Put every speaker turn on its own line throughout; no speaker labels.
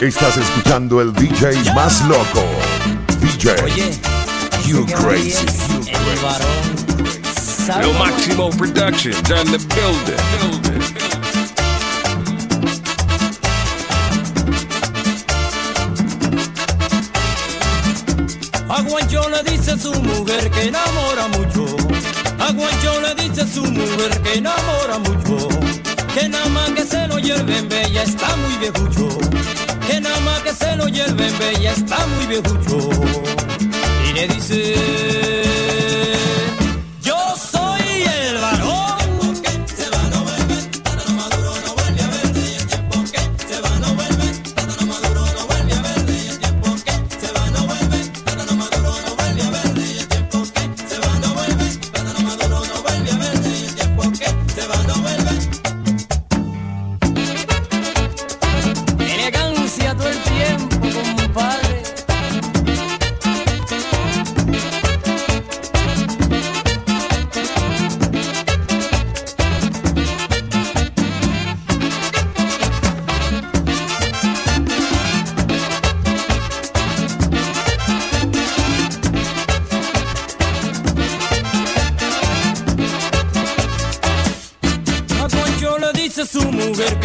Estás escuchando el DJ más loco. DJ.
Oye,
You crazy.
el varón. ¿Sabe
El
cómo?
Maximo Productions on the building.
A Guancho le dice su mujer que enamora mucho. A Guancho le dice su mujer que enamora mucho. Que nada más que se lo lleven bella está muy viejucho. Que nada más que se lo lleven bella está muy viejucho. Y le dice,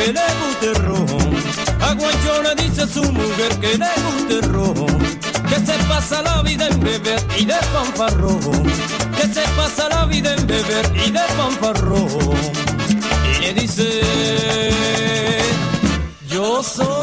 que le guste el. A dice su mujer que le guste el ron. Que se pasa la vida en beber y de. Que se pasa la vida en beber y de. Y le dice, yo soy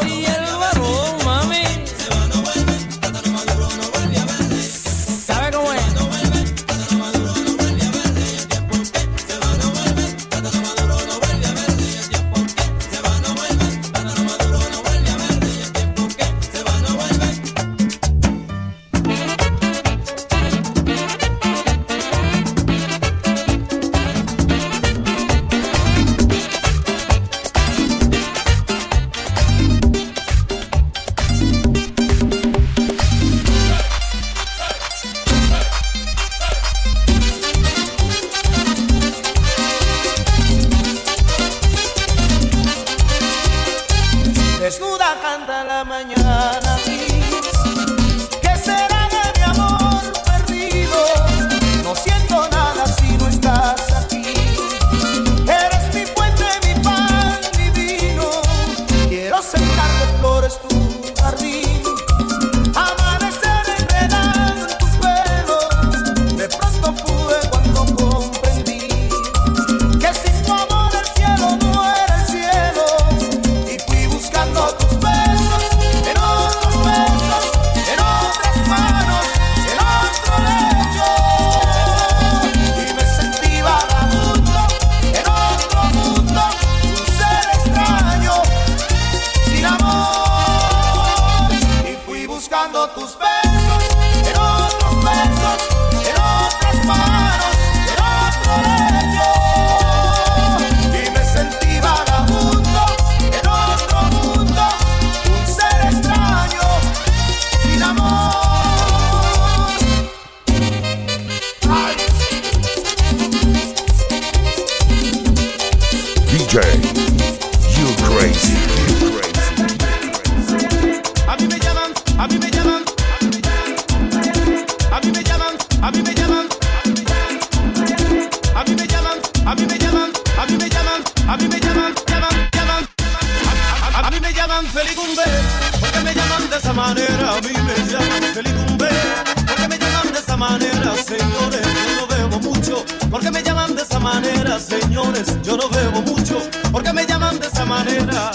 llaman de esa manera, señores, yo no bebo mucho, porque me llaman de esa manera.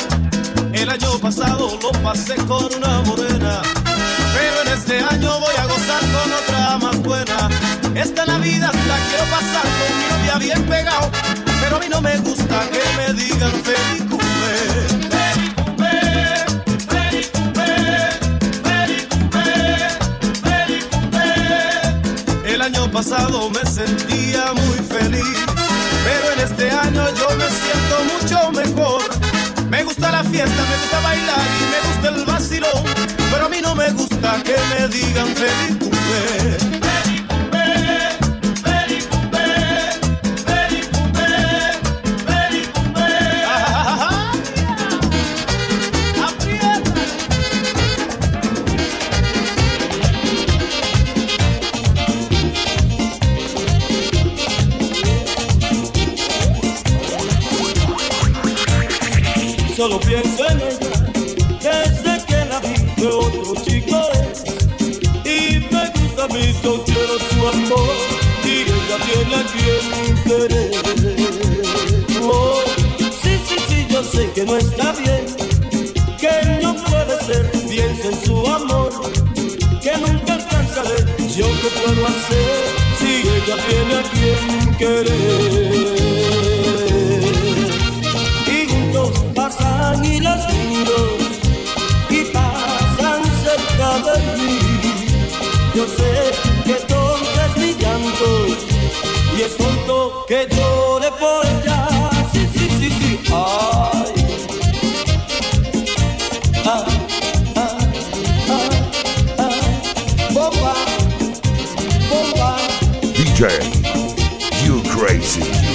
El año pasado lo pasé con una morena, pero en este año voy a gozar con otra más buena. Esta Navidad la quiero pasar con mi novia bien pegado, pero a mí no me gusta que me digan feliz pasado me sentía muy feliz, pero en este año yo me siento mucho mejor. Me gusta la fiesta, me gusta bailar y me gusta el vacilón, pero a mí no me gusta que me digan feliz cumple.
solo pienso en ella. Desde que la vi de otro chico es. Y me gusta mi yo quiero su amor. Y ella tiene aquí el interés. Oh, sí, sí, sí, yo sé que no está bien. Que no puede ser, piensa en su amor. Que nunca alcanzaré. Yo qué puedo hacer si ella tiene a quien querer. yo sé que tonto es mi llanto y es tonto que llore por ella. Sí, sí, sí, sí, ay. Ah. ah, ah, ah. DJ, you crazy.